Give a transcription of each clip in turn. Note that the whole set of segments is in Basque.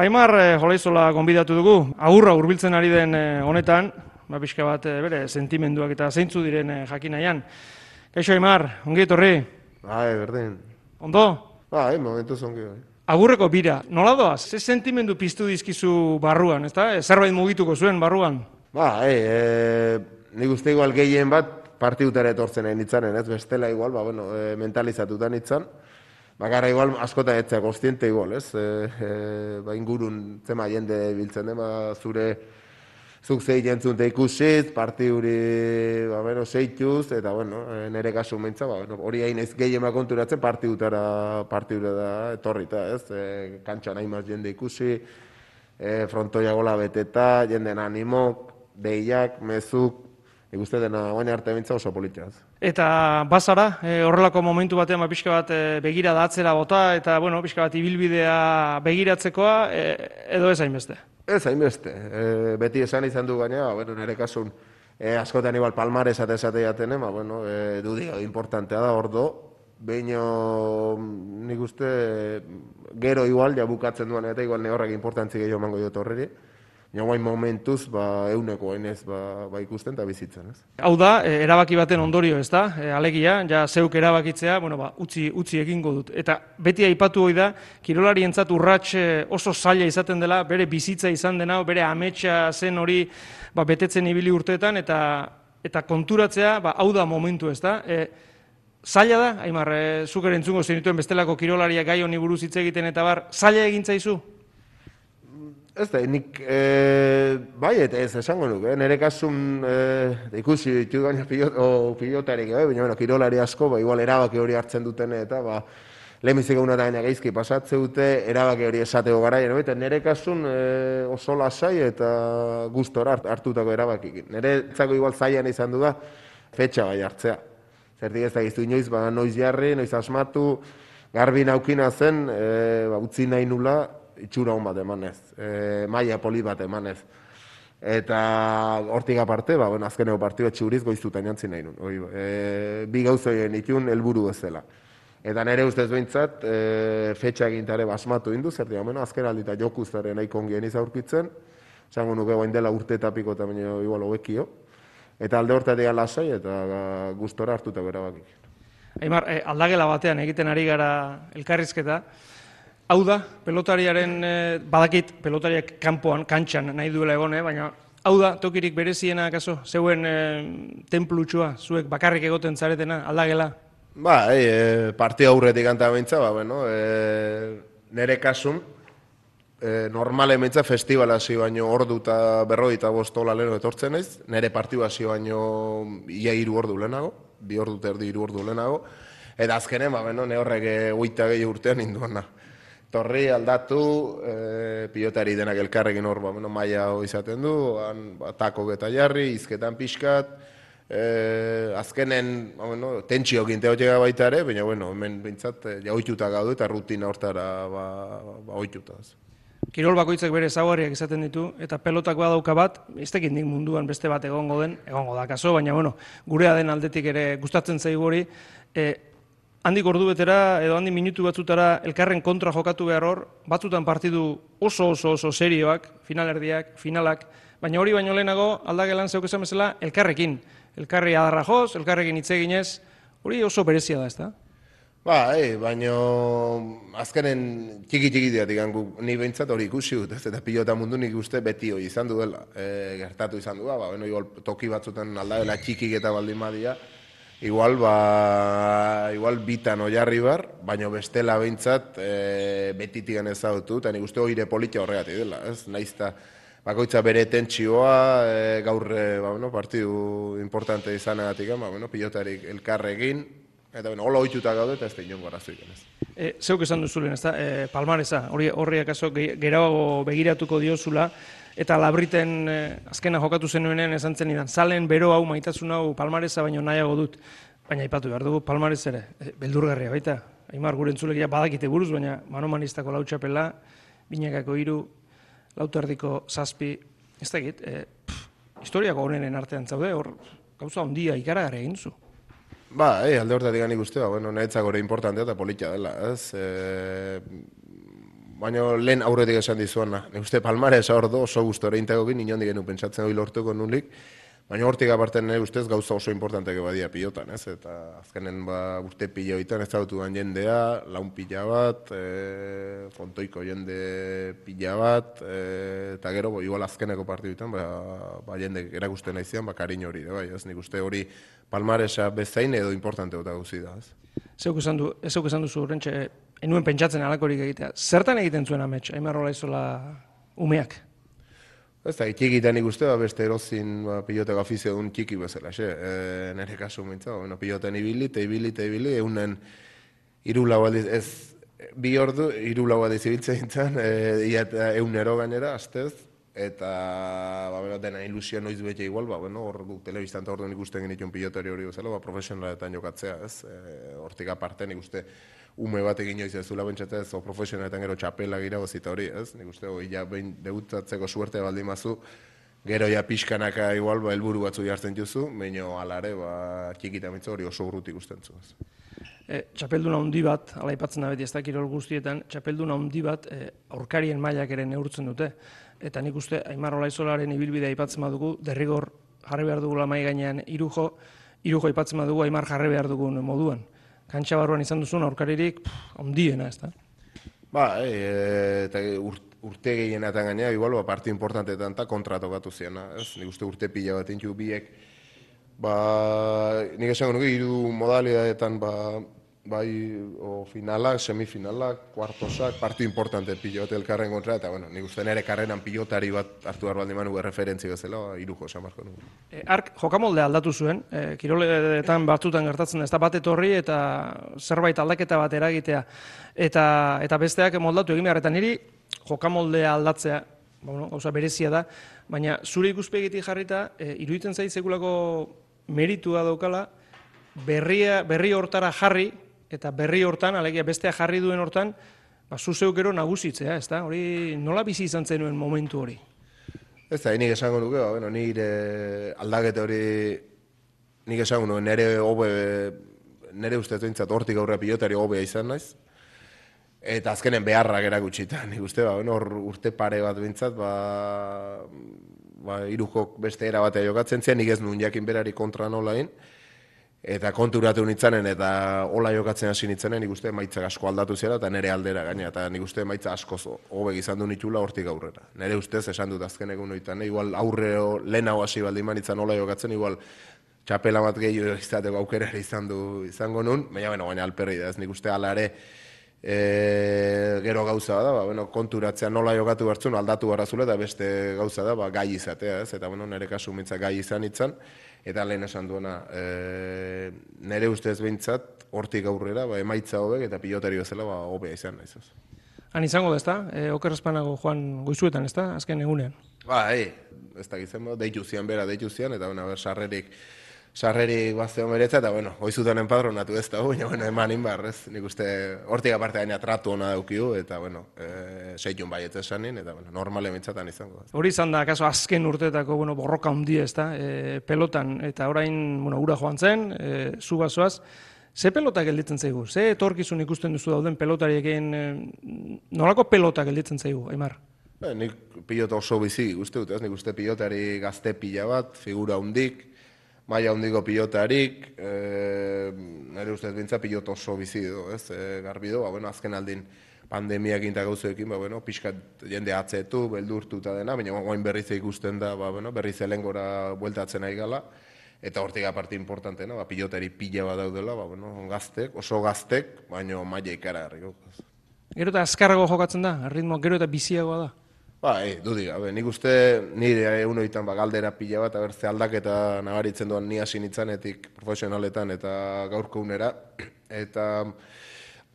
Aimar eh, Jolaizola gonbidatu dugu, agurra hurbiltzen ari den eh, honetan, ba, pixka bat eh, bere sentimenduak eta zeintzu diren eh, jakinaian. Kaixo Aimar, ongi etorri, Bai, berdin. ondo? Bai, momentu zongi bai. Agurreko bira, nola doaz? Ze sentimendu piztu dizkizu barruan, ezta? Zerbait mugituko zuen barruan? Bai, e, nik uste igual gehien bat partidutara etortzen nahi nitzanen, ez? Bestela igual, ba, bueno, e, mentalizatuta nitzan. Bakarra igual askota etzea kostiente igual, ez? E, e, ba, ingurun zema jende biltzen den, ba, zure zuk zei jentzun te ikusiz, partiduri, ba, bueno, zeituz, eta, bueno, e, nire kasu mentza, ba, bueno, hori hain ez bat konturatzen partidutara, partidura da, etorrita, ez? E, kantxan hain maz jende ikusi, e, frontoia gola beteta, jenden animok, deiak, mezuk, nik uste dena guain arte bintza oso politxaz. Eta bazara, e, horrelako momentu batean ba, pixka bat e, begira da atzera bota, eta bueno, pixka bat ibilbidea begiratzekoa, e, edo ez hainbeste. Ez, hainbeste. E, beti esan izan du gaina, ba, bueno, nire kasun, e, askotan igual palmares ate esate jaten, ba, bueno, e, dudia importantea da, ordo, Beino, nik uste, gero igual, ja bukatzen duan, eta igual ne horrek importantzi gehiago emango diot horreri. Ja, guain momentuz, ba, euneko hainez, ba, ba ikusten eta bizitzen, ez? Hau da, e, erabaki baten ondorio, ez da? E, alegia, ja zeuk erabakitzea, bueno, ba, utzi, utzi egingo dut. Eta beti aipatu hoi da, kirolarientzat urrats e, oso zaila izaten dela, bere bizitza izan dena, bere ametsa zen hori ba, betetzen ibili urteetan, eta eta konturatzea, ba, hau da momentu, ez da? E, zaila da, Aimar, e, zuk ere zenituen bestelako kirolariak gai honi buruz hitz egiten eta bar, zaila egintzaizu? Ez da, nik, e, bai, eta ez esango nuke, eh? nire kasun e, ikusi ditu gaina pilot, o, pilotarik, eh? baina bueno, kirolari asko, ba, igual erabaki hori hartzen duten eta ba, lehenbizik egun eta gaina geizki pasatze dute, erabaki hori esateko gara, no? eta nire kasun e, oso lasai eta gustora hart, hartutako erabakikin. Nire zako igual zailan izan du da, fetxa bai hartzea. Zertik ez da giztu inoiz, ba, noiz jarri, noiz asmatu, garbi naukina zen, e, ba, utzi nahi nula, itxura hon bat emanez, e, maia poli bat emanez. Eta hortik aparte, ba, bueno, azkeneko partidua txuriz goiztutan jantzi nahi nun. Oi, e, bi gauzoien itun helburu bezala. Eta nire ustez behintzat, e, fetxa egintare basmatu indu, zer dira, bueno, azken aldita joku zaren nahi kongien izaurkitzen, zango nuke guain dela urte eta piko eta baino igual hobekio. Eta alde hortatik lasai eta gustora hartutako erabakik. Aimar, e, aldagela batean egiten ari gara elkarrizketa, Hau da, pelotariaren, eh, badakit, pelotariak kanpoan, kantxan nahi duela egon, eh, baina hau da, tokirik bereziena, kaso, zeuen eh, templutxua, zuek bakarrik egoten zaretena, aldagela? Ba, e, partia aurretik anta bintza, ba, bueno, e, nere kasun, e, normale mentza festivala hasi baino ordu eta berroi eta bostola leno etortzen naiz, nere partiu hasi baino ia hiru ordu lehenago, bi ordu terdi hiru ordu lehenago, eta azkenen, ba, bueno, ne horrek goita gehi urtean induan da. Torri aldatu, e, pilotari denak elkarrekin hor, ba, maia izaten du, han, ba, tako eta jarri, izketan pixkat, e, azkenen, ba, bueno, tentsio ginte baita ere, baina, bueno, hemen bintzat, e, ja oituta gaudu eta rutina hortara, ba, ba, oituta. Kirol bakoitzak bere zaguarriak izaten ditu, eta pelotak badauka bat, ez tekit nik munduan beste bat egongo den, egongo da kaso, baina, bueno, gurea den aldetik ere gustatzen zaigu hori, e, handik ordu betera edo handi minutu batzutara elkarren kontra jokatu behar hor, batzutan partidu oso oso oso serioak, finalerdiak, finalak, baina hori baino lehenago aldagelan zeuk esan bezala elkarrekin. Elkarri adarra joz, elkarrekin hitz eginez, hori oso berezia da, ezta? Ba, e, baino azkenen txiki txiki diatik ni behintzat hori ikusi dut, ez eta pilota mundu nik uste beti hori izan duela, e, gertatu izan du, ba, igual toki batzutan aldagela txikik eta baldin badia, Igual, ba, igual bitan oiarri bar, baina bestela behintzat e, betitigan ezagutu, eta nik uste hori politia horregatik dela, ez? Naizta, bakoitza bere tentsioa, e, gaur, e, ba, bueno, partidu importante izanagatik, ba, bueno, pilotarik elkarregin, eta bueno, hola oituta gaude, eta ez da inongo arazoik, ez? E, zeuk esan duzulen, ez da, e, palmareza, hori horriak aso, gerago begiratuko diozula, eta labriten eh, azkena jokatu zenuenean esan zen idan, zalen bero hau maitasun hau palmareza baino nahiago dut, baina ipatu behar dugu palmarez ere, e, beldurgarria baita, Aimar gure entzulekia badakite buruz, baina manomanistako lautxapela, binekako hiru lauterdiko zazpi, ez da egit, e, historiako honenen artean zaude, hor gauza ondia ikaragarri egin zu. Ba, eh, alde horretatik gani guztia, bueno, nahetzak gore importantea eta politia dela, ez? E, baina lehen aurretik esan dizuana. Nik uste palmarez hor oso guztore intagokin, inondik genu pentsatzen hori lortuko nulik, Baina hortik aparten nire ustez gauza oso importanteak badia pilotan, ez? Eta azkenen ba, urte pila ez dautu jendea, laun pila bat, e, fontoiko jende pila bat, e, eta gero, bo, igual azkeneko partiduetan, ba, ba jende erakusten nahi ba, karin hori, bai, ez? Nik uste hori palmaresa bezain edo importante eta gauzi da, ez? Zeuk esan du, zeuk esan duzu, rentxe, enuen pentsatzen alakorik egitea. Zertan egiten zuen amets, aimarrola izola umeak? Ez da, txikitan ikuste, ba, beste erozin ba, pilotek afizio duen txiki bezala, xe, e, nire kasu mintza, bueno, piloten ibili, te ibili, te ibili, egunen iru lau aldiz, ez, bi ordu, iru lau aldiz ibiltzen zintzen, e, egun ero gainera, astez, eta, ba, bera, dena ilusio noiz bete igual, ba, bueno, hor du, telebistan eta hor ikusten genitun pilotori hori bezala, ba, profesionaletan jokatzea, ez, e, hortik aparte, nik uste, ume bat egin joiz ez zula bentsate ez, o profesionaletan gero txapela gira gozita hori, ez? Nik uste, hori ja behin debutatzeko suerte baldin mazu, gero ja pixkanaka igual, ba, elburu batzu jartzen juzu, baina alare, ba, txikita mitzu hori oso urrutik usten zu, ez? E, txapelduna handi bat, ala ipatzen da beti ez dakirol guztietan, txapelduna handi bat e, aurkarien mailak ere neurtzen dute. Eta nik uste, Aimar Olaizolaren ibilbidea aipatzen badugu, derrigor jarri behar dugu mai gainean irujo, irujo aipatzen badugu Aimar jarri behar dugun moduan kantxa barruan izan duzun aurkaririk ondiena, ez da? Ba, e, eta urte gehienetan gainea, igual, ba, parte importanteetan eta kontratokatu ziena, ez? Nik uste urte pila bat intxu biek, ba, nik esango nuke, iru modalidadetan, ba, bai o finalak, semifinalak, kuartosak, partidu importante pilote elkarren kontra, eta bueno, nik uste nire karrenan pilotari bat hartu behar baldin manu referentzi bezala, ba, irujo esan marko nugu. E, ark, jokamolde aldatu zuen, e, kiroletan batzutan gertatzen ez da bat etorri eta zerbait aldaketa bat eragitea, eta, eta besteak moldatu egin behar, eta niri jokamoldea aldatzea, ba, bueno, gauza berezia da, baina zure ikuspegitik jarrita, e, iruditzen zait sekulako meritua daukala, berria, berri hortara jarri, eta berri hortan, alegia bestea jarri duen hortan, ba, zuzeuk gero nagusitzea, ez da? Hori nola bizi izan zenuen momentu hori? Ez da, nik esango duke, ba, bueno, nire aldakete hori, nik esango nuen, nire hobe, nire ustez dintzat hortik aurre pilotari hobea izan naiz, eta azkenen beharrak erakutxita, nik uste, ba, bueno, urte pare bat bintzat, ba, ba, irukok beste era batea jokatzen zen, nik ez nuen jakin berari kontra nola eta konturatu nintzanen eta hola jokatzen hasi nintzanen nik uste maitzak asko aldatu zera eta nire aldera gaina eta nik uste maitza asko hobek izan du nitula hortik aurrera. Nire ustez esan dut azken egun oitan, igual aurre lehenago hasi baldin manitzan hola jokatzen, igual txapela bat gehiago izateko aukera izan du izango nun, baina bueno, baina alperri da, ez nik uste alare e, gero gauza da, ba, bueno, konturatzea nola jokatu hartzun aldatu barrazule eta beste gauza da, ba, gai izatea, ez, eta bueno, nire kasu mintza gai izan itzan, eta lehen esan duena, e, nire ustez behintzat, hortik aurrera, ba, emaitza hobek eta pilotari bezala ba, hobea izan naiz. Han izango da, ezta? E, oker espanago joan goizuetan, ezta? Azken egunean. Ba, e, ez da gizien, ba, deitu zian bera, deitu zian, eta bueno, sarrerik, sarreri bazte homeretza, eta bueno, hoizutan enpadronatu ez da, baina bueno, eman inbar, ez? Nik uste, hortik aparte gaina tratu hona daukiu, eta bueno, e, seitun bai esanin, eta bueno, normale mitzatan izango. Hori izan da, kaso, azken urteetako, bueno, borroka hundi ez da, e, pelotan, eta orain, bueno, ura joan zen, e, zu bazoaz, Ze pelota gelditzen zaigu? Ze etorkizun ikusten duzu dauden pelotariekin, nolako pelota gelditzen zaigu, Aimar? Ba, nik pilota oso bizi, uste dut, ez? Nik uste pilotari gazte pila bat, figura hundik, maia hondiko pilotarik, e, nire ustez bintza pilot oso bizi du, ez, e, garbi du, ba, bueno, azken aldin pandemiak inta gauzeekin, ba, bueno, pixkat jende atzetu, beldurtu eta dena, baina guain berriz ikusten da, ba, bueno, berriz elengora bueltatzen ari gala, eta hortik aparte importantena, ba, pilotari pila bat daudela, ba, bueno, gaztek, oso gaztek, baina maia ikara garriko. Gero eta azkarrago jokatzen da, ritmo gero eta biziagoa da. Ba, e, du diga, nik uste nire egun oitan ba, galdera pila bat, abertze aldaketa nabaritzen duan ni hasi nitzanetik profesionaletan eta gaurko unera, eta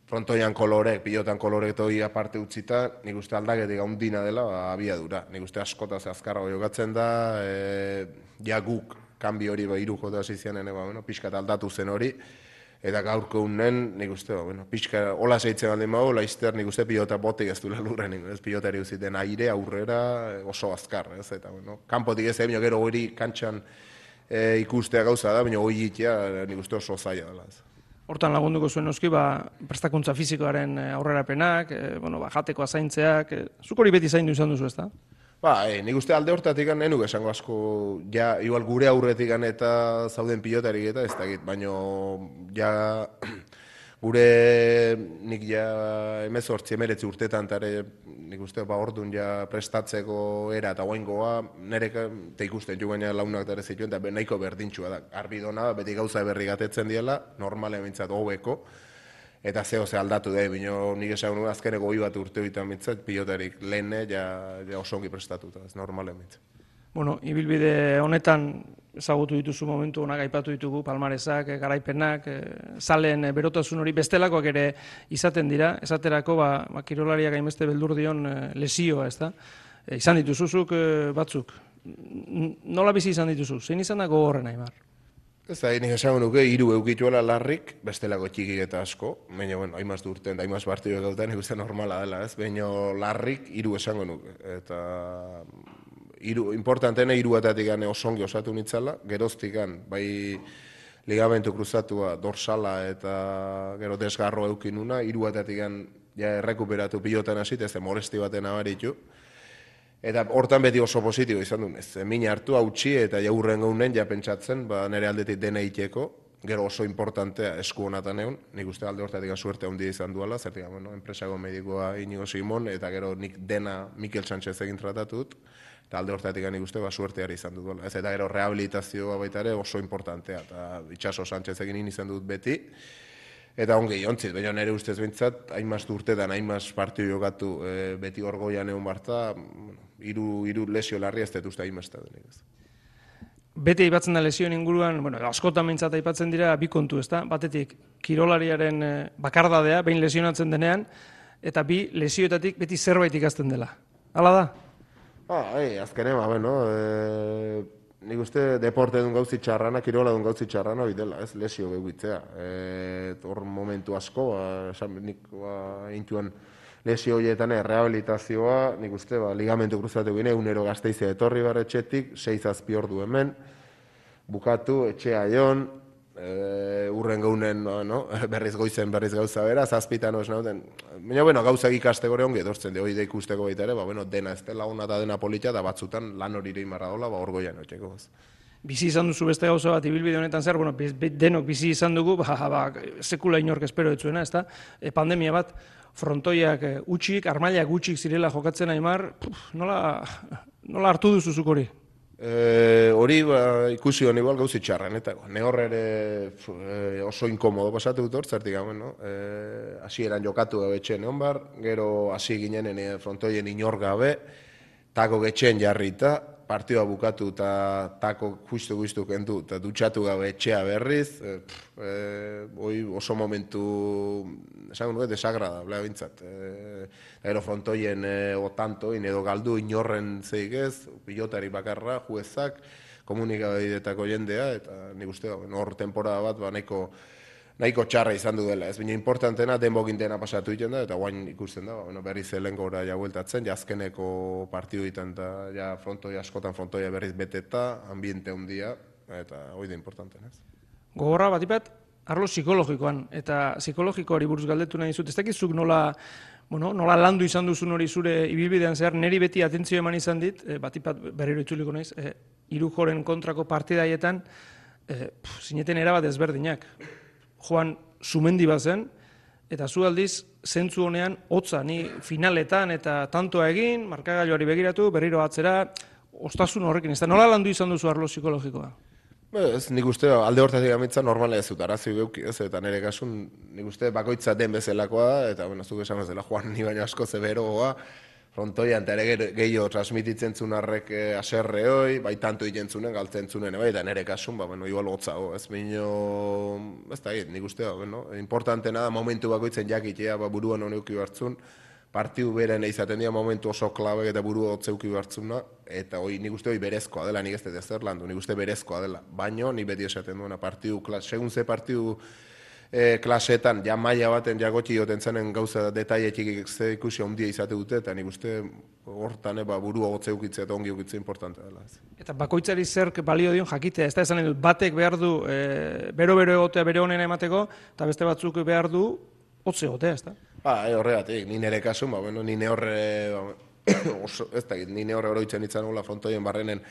frontoian kolorek, pilotan kolorek toi aparte utzita, nik uste aldaketik gaundina dela, ba, abiadura. Nik uste askota ze azkarra jokatzen da, e, ja guk, kanbi hori ba, iruko da zizianen, ba, bueno, pixkat aldatu zen hori, eta gaurko unen, nik uste, bueno, pixka, hola zeitzen baldin mago, laizter nik uste pilota botik ez duela lurren, ez pilotari uziten aire, aurrera, oso azkar, ez, eta, bueno, kanpotik ez, ebino gero hori kantxan e, ikustea gauza da, baina hori itea, nik uste oso zaila dela, ez. Hortan lagunduko zuen noski, ba, prestakuntza fizikoaren eh, aurrerapenak, e, bueno, ba, jateko azaintzeak, e, zuk hori beti zaindu izan duzu, ezta? Ba, e, nik uste alde hortatik nenuk esango asko, ja, igual gure aurretik eta zauden pilotarik eta ez dakit, baino, ja, gure nik ja emezortzi emeretzi urtetan tare nik uste ba orduan ja prestatzeko era eta guaingoa nire te ikusten jo gaina launak dara zituen eta nahiko berdintxua da. Arbi dona beti gauza berri gatetzen diela normale bintzat hobeko eta zeo ze aldatu da bino nik esan nuen azkeneko bat urte hori bintzat pilotarik lehene ja, ja osongi prestatuta ez normale bintzat Bueno, ibilbide honetan ezagutu dituzu momentu honak aipatu ditugu, palmarezak, eh, garaipenak, e, zalen e, berotasun hori bestelakoak ere izaten dira, esaterako ba, ba kirolariak hainbeste beldur dion lesioa, ez da? izan dituzuzuk batzuk. Nola bizi izan dituzu? Zein izan dago horren aimar? Ez da, nik esan nuke, iru eukituela larrik, bestelako txiki eta asko, baina, bueno, haimaz durten, haimaz partidu egautan, nik normala dela, ez? Baina larrik, iru esango nuke. Eta iru, importantena iruetatik gane osongi osatu nitzala, geroztikan, bai ligamentu kruzatua dorsala eta gero desgarro eukinuna, iruetatik ja errekuperatu pilotan hasi, ez molesti baten abaritu. Eta hortan beti oso positibo izan du, ez min hartu hautsi eta jaurren gaunen ja pentsatzen, ba, nire aldetik dena iteko, gero oso importantea esku honatan egon, nik uste alde hortatik suerte handia izan duela, zertik, bueno, enpresago medikoa inigo Simon, eta gero nik dena Mikel Sánchez egin tratatut, eta alde hortatik gani guzti, ba, suerteari izan dut. Ez eta gero rehabilitazioa baita ere oso importantea, eta itxaso Sánchez egin izan dut beti, eta ongi jontzit, baina nire ustez bintzat, hainmaz urtetan, hainmaz partio jokatu e, beti orgoian egon barta, hiru iru lesio larri ez dut uste hainmaz da denik. Beti aipatzen da lesioen inguruan, bueno, askotan mintzat aipatzen dira bi kontu, ezta? Batetik kirolariaren e, bakardadea behin lesionatzen denean eta bi lesioetatik beti zerbait ikasten dela. Hala da? Ah, ei, azkene, ba, bueno, e, nik uste deporte duen gauzi txarrana, kirola duen gauzi txarrana, bidela, ez, lesio. E, hor momentu asko, ba, esan, nik, ba, intuan, lesio horietan rehabilitazioa, nik uste, ba, ligamentu kruzatu gine, unero gazteizea etorri barretxetik, seiz azpi ordu hemen, bukatu, etxea jon, e, urren gaunen no, berriz goizen berriz gauza bera, zazpitan os nauten. Baina, bueno, gauza ikaste gore ongi edortzen, de hori da ikusteko baita ere, ba, bueno, dena ez dela ona eta dena politia, da batzutan lan hori ere imarra dola, ba, orgoian otxeko. Bizi izan duzu beste gauza bat, ibilbide honetan zer, bueno, denok bizi izan dugu, ba, ba, sekula inork espero etzuena, ez da, e, pandemia bat, frontoiak e, utxik, armailak utxik zirela jokatzen aimar, nola, nola hartu duzu hori? E, hori ba, ikusi honi igual gauzi txarren, eta ne horre ere e, oso inkomodo pasatu dut hor, zertik gauen, no? E, asi eran jokatu gabe etxen egon bar, gero hasi ginen frontoien inor gabe, tako getxen jarrita, partioa bukatu eta tako justu justu kentu eta dutxatu gabe etxea berriz, e, e, oi, oso momentu, esan nuke, desagrada, blea bintzat. E, ero frontoien e, o tanto, edo galdu inorren zeik ez, pilotari bakarra, juezak, komunikabidetako jendea, eta nik uste, hor temporada bat, ba, neko, nahiko txarra izan du dela, ez baina importantena denbokin dena pasatu egiten da, eta guain ikusten da, bueno, berriz zelen gora ja bueltatzen, jazkeneko partidu ditan, eta ja frontoi askotan frontoia berriz beteta, ambiente handia eta hori da importanten, ez. Gogorra bat ipat, arlo psikologikoan, eta psikologikoari buruz galdetu nahi zut, ez dakizuk nola, bueno, nola landu izan duzun hori zure ibilbidean zehar, neri beti atentzio eman izan dit, e, bat ipat berriro itzuliko naiz, e, irujoren kontrako partidaietan, e, zineten erabat ezberdinak joan sumendi bazen, eta zu aldiz, zentzu honean, hotza, ni finaletan eta tantoa egin, markagailuari begiratu, berriro atzera, ostasun horrekin, ez da nola landu izan duzu arlo psikologikoa? Ba, ez, nik uste, alde hortatik amitza normala ez dut, arazi geuki, ez, eta nire kasun, nik uste, bakoitza den bezalakoa eta, bueno, zuk esan bezala, joan, ni baino asko zeberoa, frontoian eta ere gehiago transmititzen zuen arrek eh, aserre hoi, bai tanto egin zuen, galtzen zuen, bai, eta nire kasun, ba, bueno, igual gotzago, ez bino, ez da, nik uste, bueno, importantena da momentu bakoitzen jakitea, ba, buruan honeuki hartzun, partiu beren izaten dira momentu oso klabe eta buru hotzeuki hartzuna, eta hoi nik uste hoi berezkoa dela, nik ez dut zer landu, nik uste berezkoa dela, baino, nik beti esaten duena partiu, klas, segun ze partiu e, klasetan, ja maila baten jagotxi joten zenen gauza ze ikusi handia izate dute, eta nik uste hortan eba buru agotze ukitzea eta ongi ukitzea importante dela. Eta bakoitzari zer balio dion jakitea, ez da esan dut, batek behar du e, bero-bero egotea bere honen emateko, eta beste batzuk behar du hotze egotea, ez da? Ba, e, horregatik, ni nire kasu, ba, bueno, ni horre, ba, oso, ez da, ni horre oroitzen itzan hola frontoien barrenen,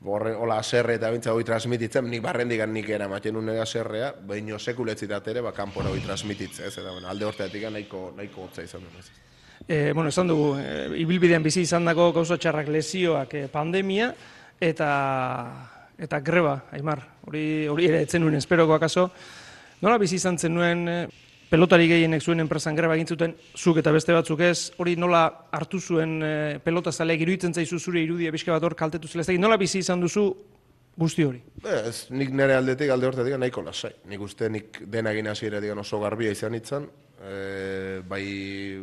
borre, hola aserre eta bintza hoi transmititzen, nik barrendikan nik era maten unega aserrea, baino sekuletzitat ere, ba, kanpora hoi transmititzen, ez, eta bueno, alde horteatik nahiko, nahiko hotza izan duen, ez. E, bueno, esan dugu, e, ibilbidean bizi izan dago gauza txarrak lesioak e, pandemia, eta eta greba, Aimar, hori hori ere etzen nuen esperoko akaso. Nola bizi izan zen nuen pelotari gehienek zuen enpresan greba egin zuten, zuk eta beste batzuk ez, hori nola hartu zuen e, pelota zaleak iruditzen zaizu zure irudia bizka bat hor kaltetu zela, nola bizi izan duzu guzti hori? Ez, nik nire aldetik, alde hortetik, nahiko lasai. Nik uste nik dena egin hasiera digan oso garbia izan itzan, e, bai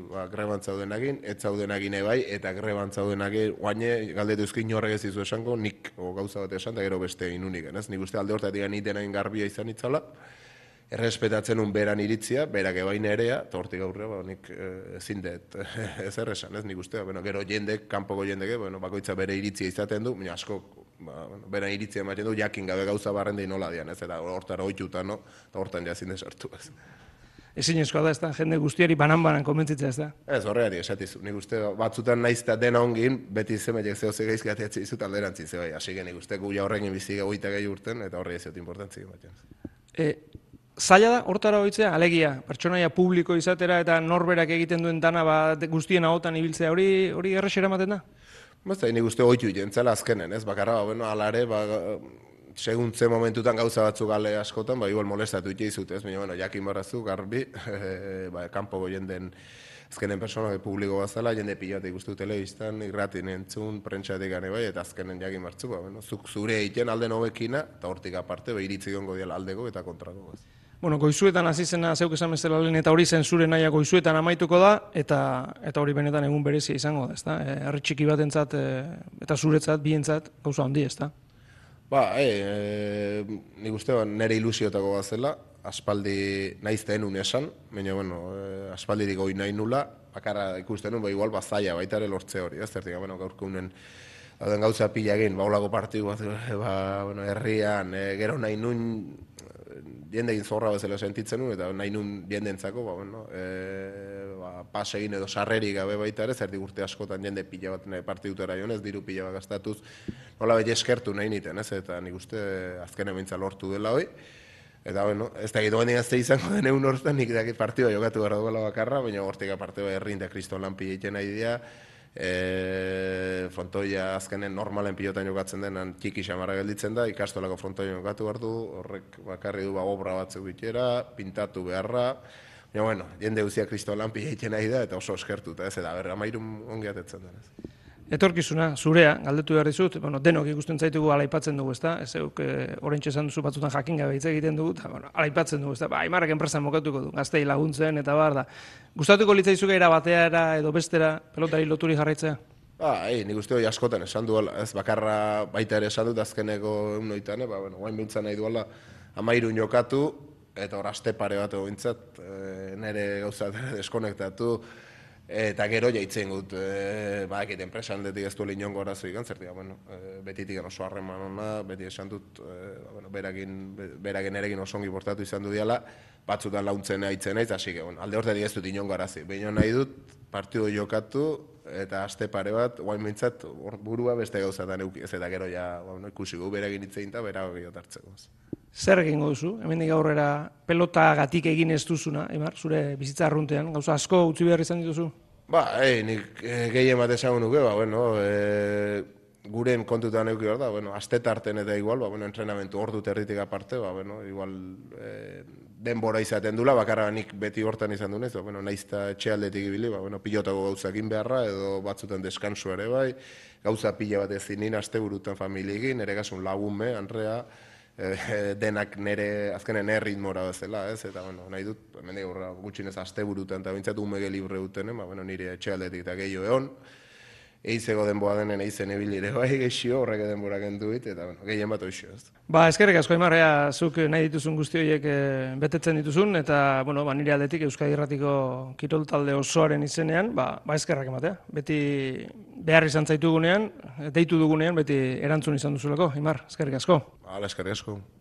ba, greban zauden egin, ez zauden egin bai, eta greban zauden egin, guaine, galdetu ezkin horrek ez izu esango, nik o, gauza bat esan, da gero beste inunik, ez? Nik uste alde hortetik, nik dena egin garbia izan itzala, errespetatzen un beran iritzia, berak ebain erea, eta hortik aurre, ba, nik eh, ezin dut ez erresan, ez nik uste, bueno, gero jendek, kanpoko jendek, bueno, bakoitza bere iritzia izaten du, baina asko, ba, bueno, bera iritzia ematen du, jakin gabe gauza barrendei nola dian, ez, eta hortara oituta, no, eta hortan jazin desartu, ez. Ezin eskoa da, ez da, jende guztiari banan-banan komentzitzea, ez da? Ez, horreari, esatizu, nik uste, batzutan naizta dena ongin, beti zemaiek zehoze gaizki ateatzi izut alderantzi, ze bai, hasi nik uste, gu horrekin bizi goita gehi urten, eta horri ez zut importantzik ematen. E, zaila da, hortara hoitzea, alegia, pertsonaia publiko izatera eta norberak egiten duen dana ba, guztien ahotan ibiltzea, hori hori errexera ematen da? Basta, nik uste oitu jentzela azkenen, ez? Bakarra, ba, bueno, alare, ba, segun ze momentutan gauza batzuk gale askotan, ba, igual molestatu ite izut, ez? Baina, bueno, jakin barrazu, garbi, e, ba, kanpo jenden azkenen persona publiko bazala, jende pilate ikustu telebistan, irratin entzun, prentsatik gane bai, eta azkenen jakin martzu, ba, bueno, zuk zure egiten alde nobekina, eta hortik aparte, ba, iritzi gongo diala aldeko eta kontrako. Ez. Bueno, goizuetan hasi zena zeuk esan bezala lehen eta hori zen zure naia goizuetan amaituko da eta eta hori benetan egun berezia izango da, ezta? Eh, herri txiki batentzat e, eta zuretzat bientzat gauza handi, ezta? Ba, e, e, nik uste ba, nire ilusiotako bazela, aspaldi naiz denun esan, baina bueno, e, aspaldirik goi nahi nula, bakarra ikusten nun, ba igual bazaia baita ere lortze hori, ez zertik, bueno, gaurko unen Hauden gauza pila egin, ba, olako partidu bat, ba, bueno, herrian, e, gero nahi nun jende egin zorra bezala sentitzen nuen, eta nahi nun jendentzako, ba, bueno, e, ba, pas egin edo sarreri gabe baita ere, zer urte askotan jende pila bat partidutera jonez, diru pila bat gastatuz, nola beti eskertu nahi niten, ez, eta nik uste azken emintza lortu dela hoi, Eta, bueno, ez da gidoen egazte izango den egun horretan, nik daki partidua jokatu gara duela bakarra, baina hortik partidua herrin da kriston lan pila nahi dira, e, frontoia azkenen normalen pilotan jokatzen denan txiki xamarra gelditzen da, ikastolako frontoia jokatu behar du, horrek bakarri du ba, obra batzuk bitera, pintatu beharra, Ja, bueno, jende guzia kristo lan pila nahi da, eta oso eskertu, eta ez, eta berra mairun ongi atetzen denez. Etorkizuna, zurea, galdetu behar dizut, bueno, denok ikusten zaitugu alaipatzen dugu, ezta? Ez euk, e, esan duzu batzutan jakin gabe hitz egiten dugu, eta, bueno, alaipatzen dugu, ezta? Ba, aimarrak enpresan mokatuko du, gaztei laguntzen, eta bar da. Gustatuko litzaizuke era bateara edo bestera pelotari loturi jarraitzea? Ba, ei, nik uste hori askotan esan duela, ez bakarra baita ere esan dut azkeneko egun noitan, ba, bueno, guain bintzen nahi duela, amairun jokatu, eta hor aste pare bat egointzat, e, nire gauzat deskonektatu, Eta gero jaitzen gut, e, ba, ekit enpresa handetik ez du lehinen gora zuikan, zertia, bueno, e, betitik oso harreman ona, beti esan dut, e, bueno, berakin, berakin erekin oso ongi portatu izan du diala, batzutan launtzen haitzen naiz, hasi bueno, alde horretik ez dut inon garazi. Baina nahi dut, partidu jokatu, eta aste pare bat, guain mintzat, burua beste gauzatan euki, ez eta gero ja, bueno, ikusi gu, berakin hitzein eta berago gehiago Zer egingo duzu? Hemendik aurrera pelota gatik egin ez duzuna, Emar, zure bizitza arruntean, gauza asko utzi behar izan dituzu? Ba, ei, nik e, gehien bat esango nuke, ba, bueno, e, guren kontutan euki behar da, bueno, astetarten eta igual, ba, bueno, entrenamentu ordu territik aparte, ba, bueno, igual e, denbora izaten dula, bakarra nik beti hortan izan dunez, ba, bueno, naizta etxealdetik ibili, ba, bueno, pilotako gauzakin beharra, edo batzuten deskansu ere bai, gauza pila bat ezin nina, aste burutan familiekin, ere gasun lagume, Andrea, e, denak nere azkenen erritmora bezala, ez? Eta bueno, nahi dut, hemen aurra gutxinez asteburutan ta bintzatu umege libre duten, ba bueno, nire etxealdetik eta gehiago egon. Eizego denboa denen eizen ebilire bai gexio horrek denbora kendu dit, eta bueno, gehien bat hoxio. Ez. Ba, eskerrik asko Imarrea, zuk nahi dituzun guzti horiek eh, betetzen dituzun, eta, bueno, ba, nire aldetik Euskadi Irratiko kirol talde osoaren izenean, ba, ba eskerrak ematea. Beti behar izan zaitugunean, deitu dugunean, beti erantzun izan duzulako, Imar, eskerrik asko. Hala, eskerrik asko.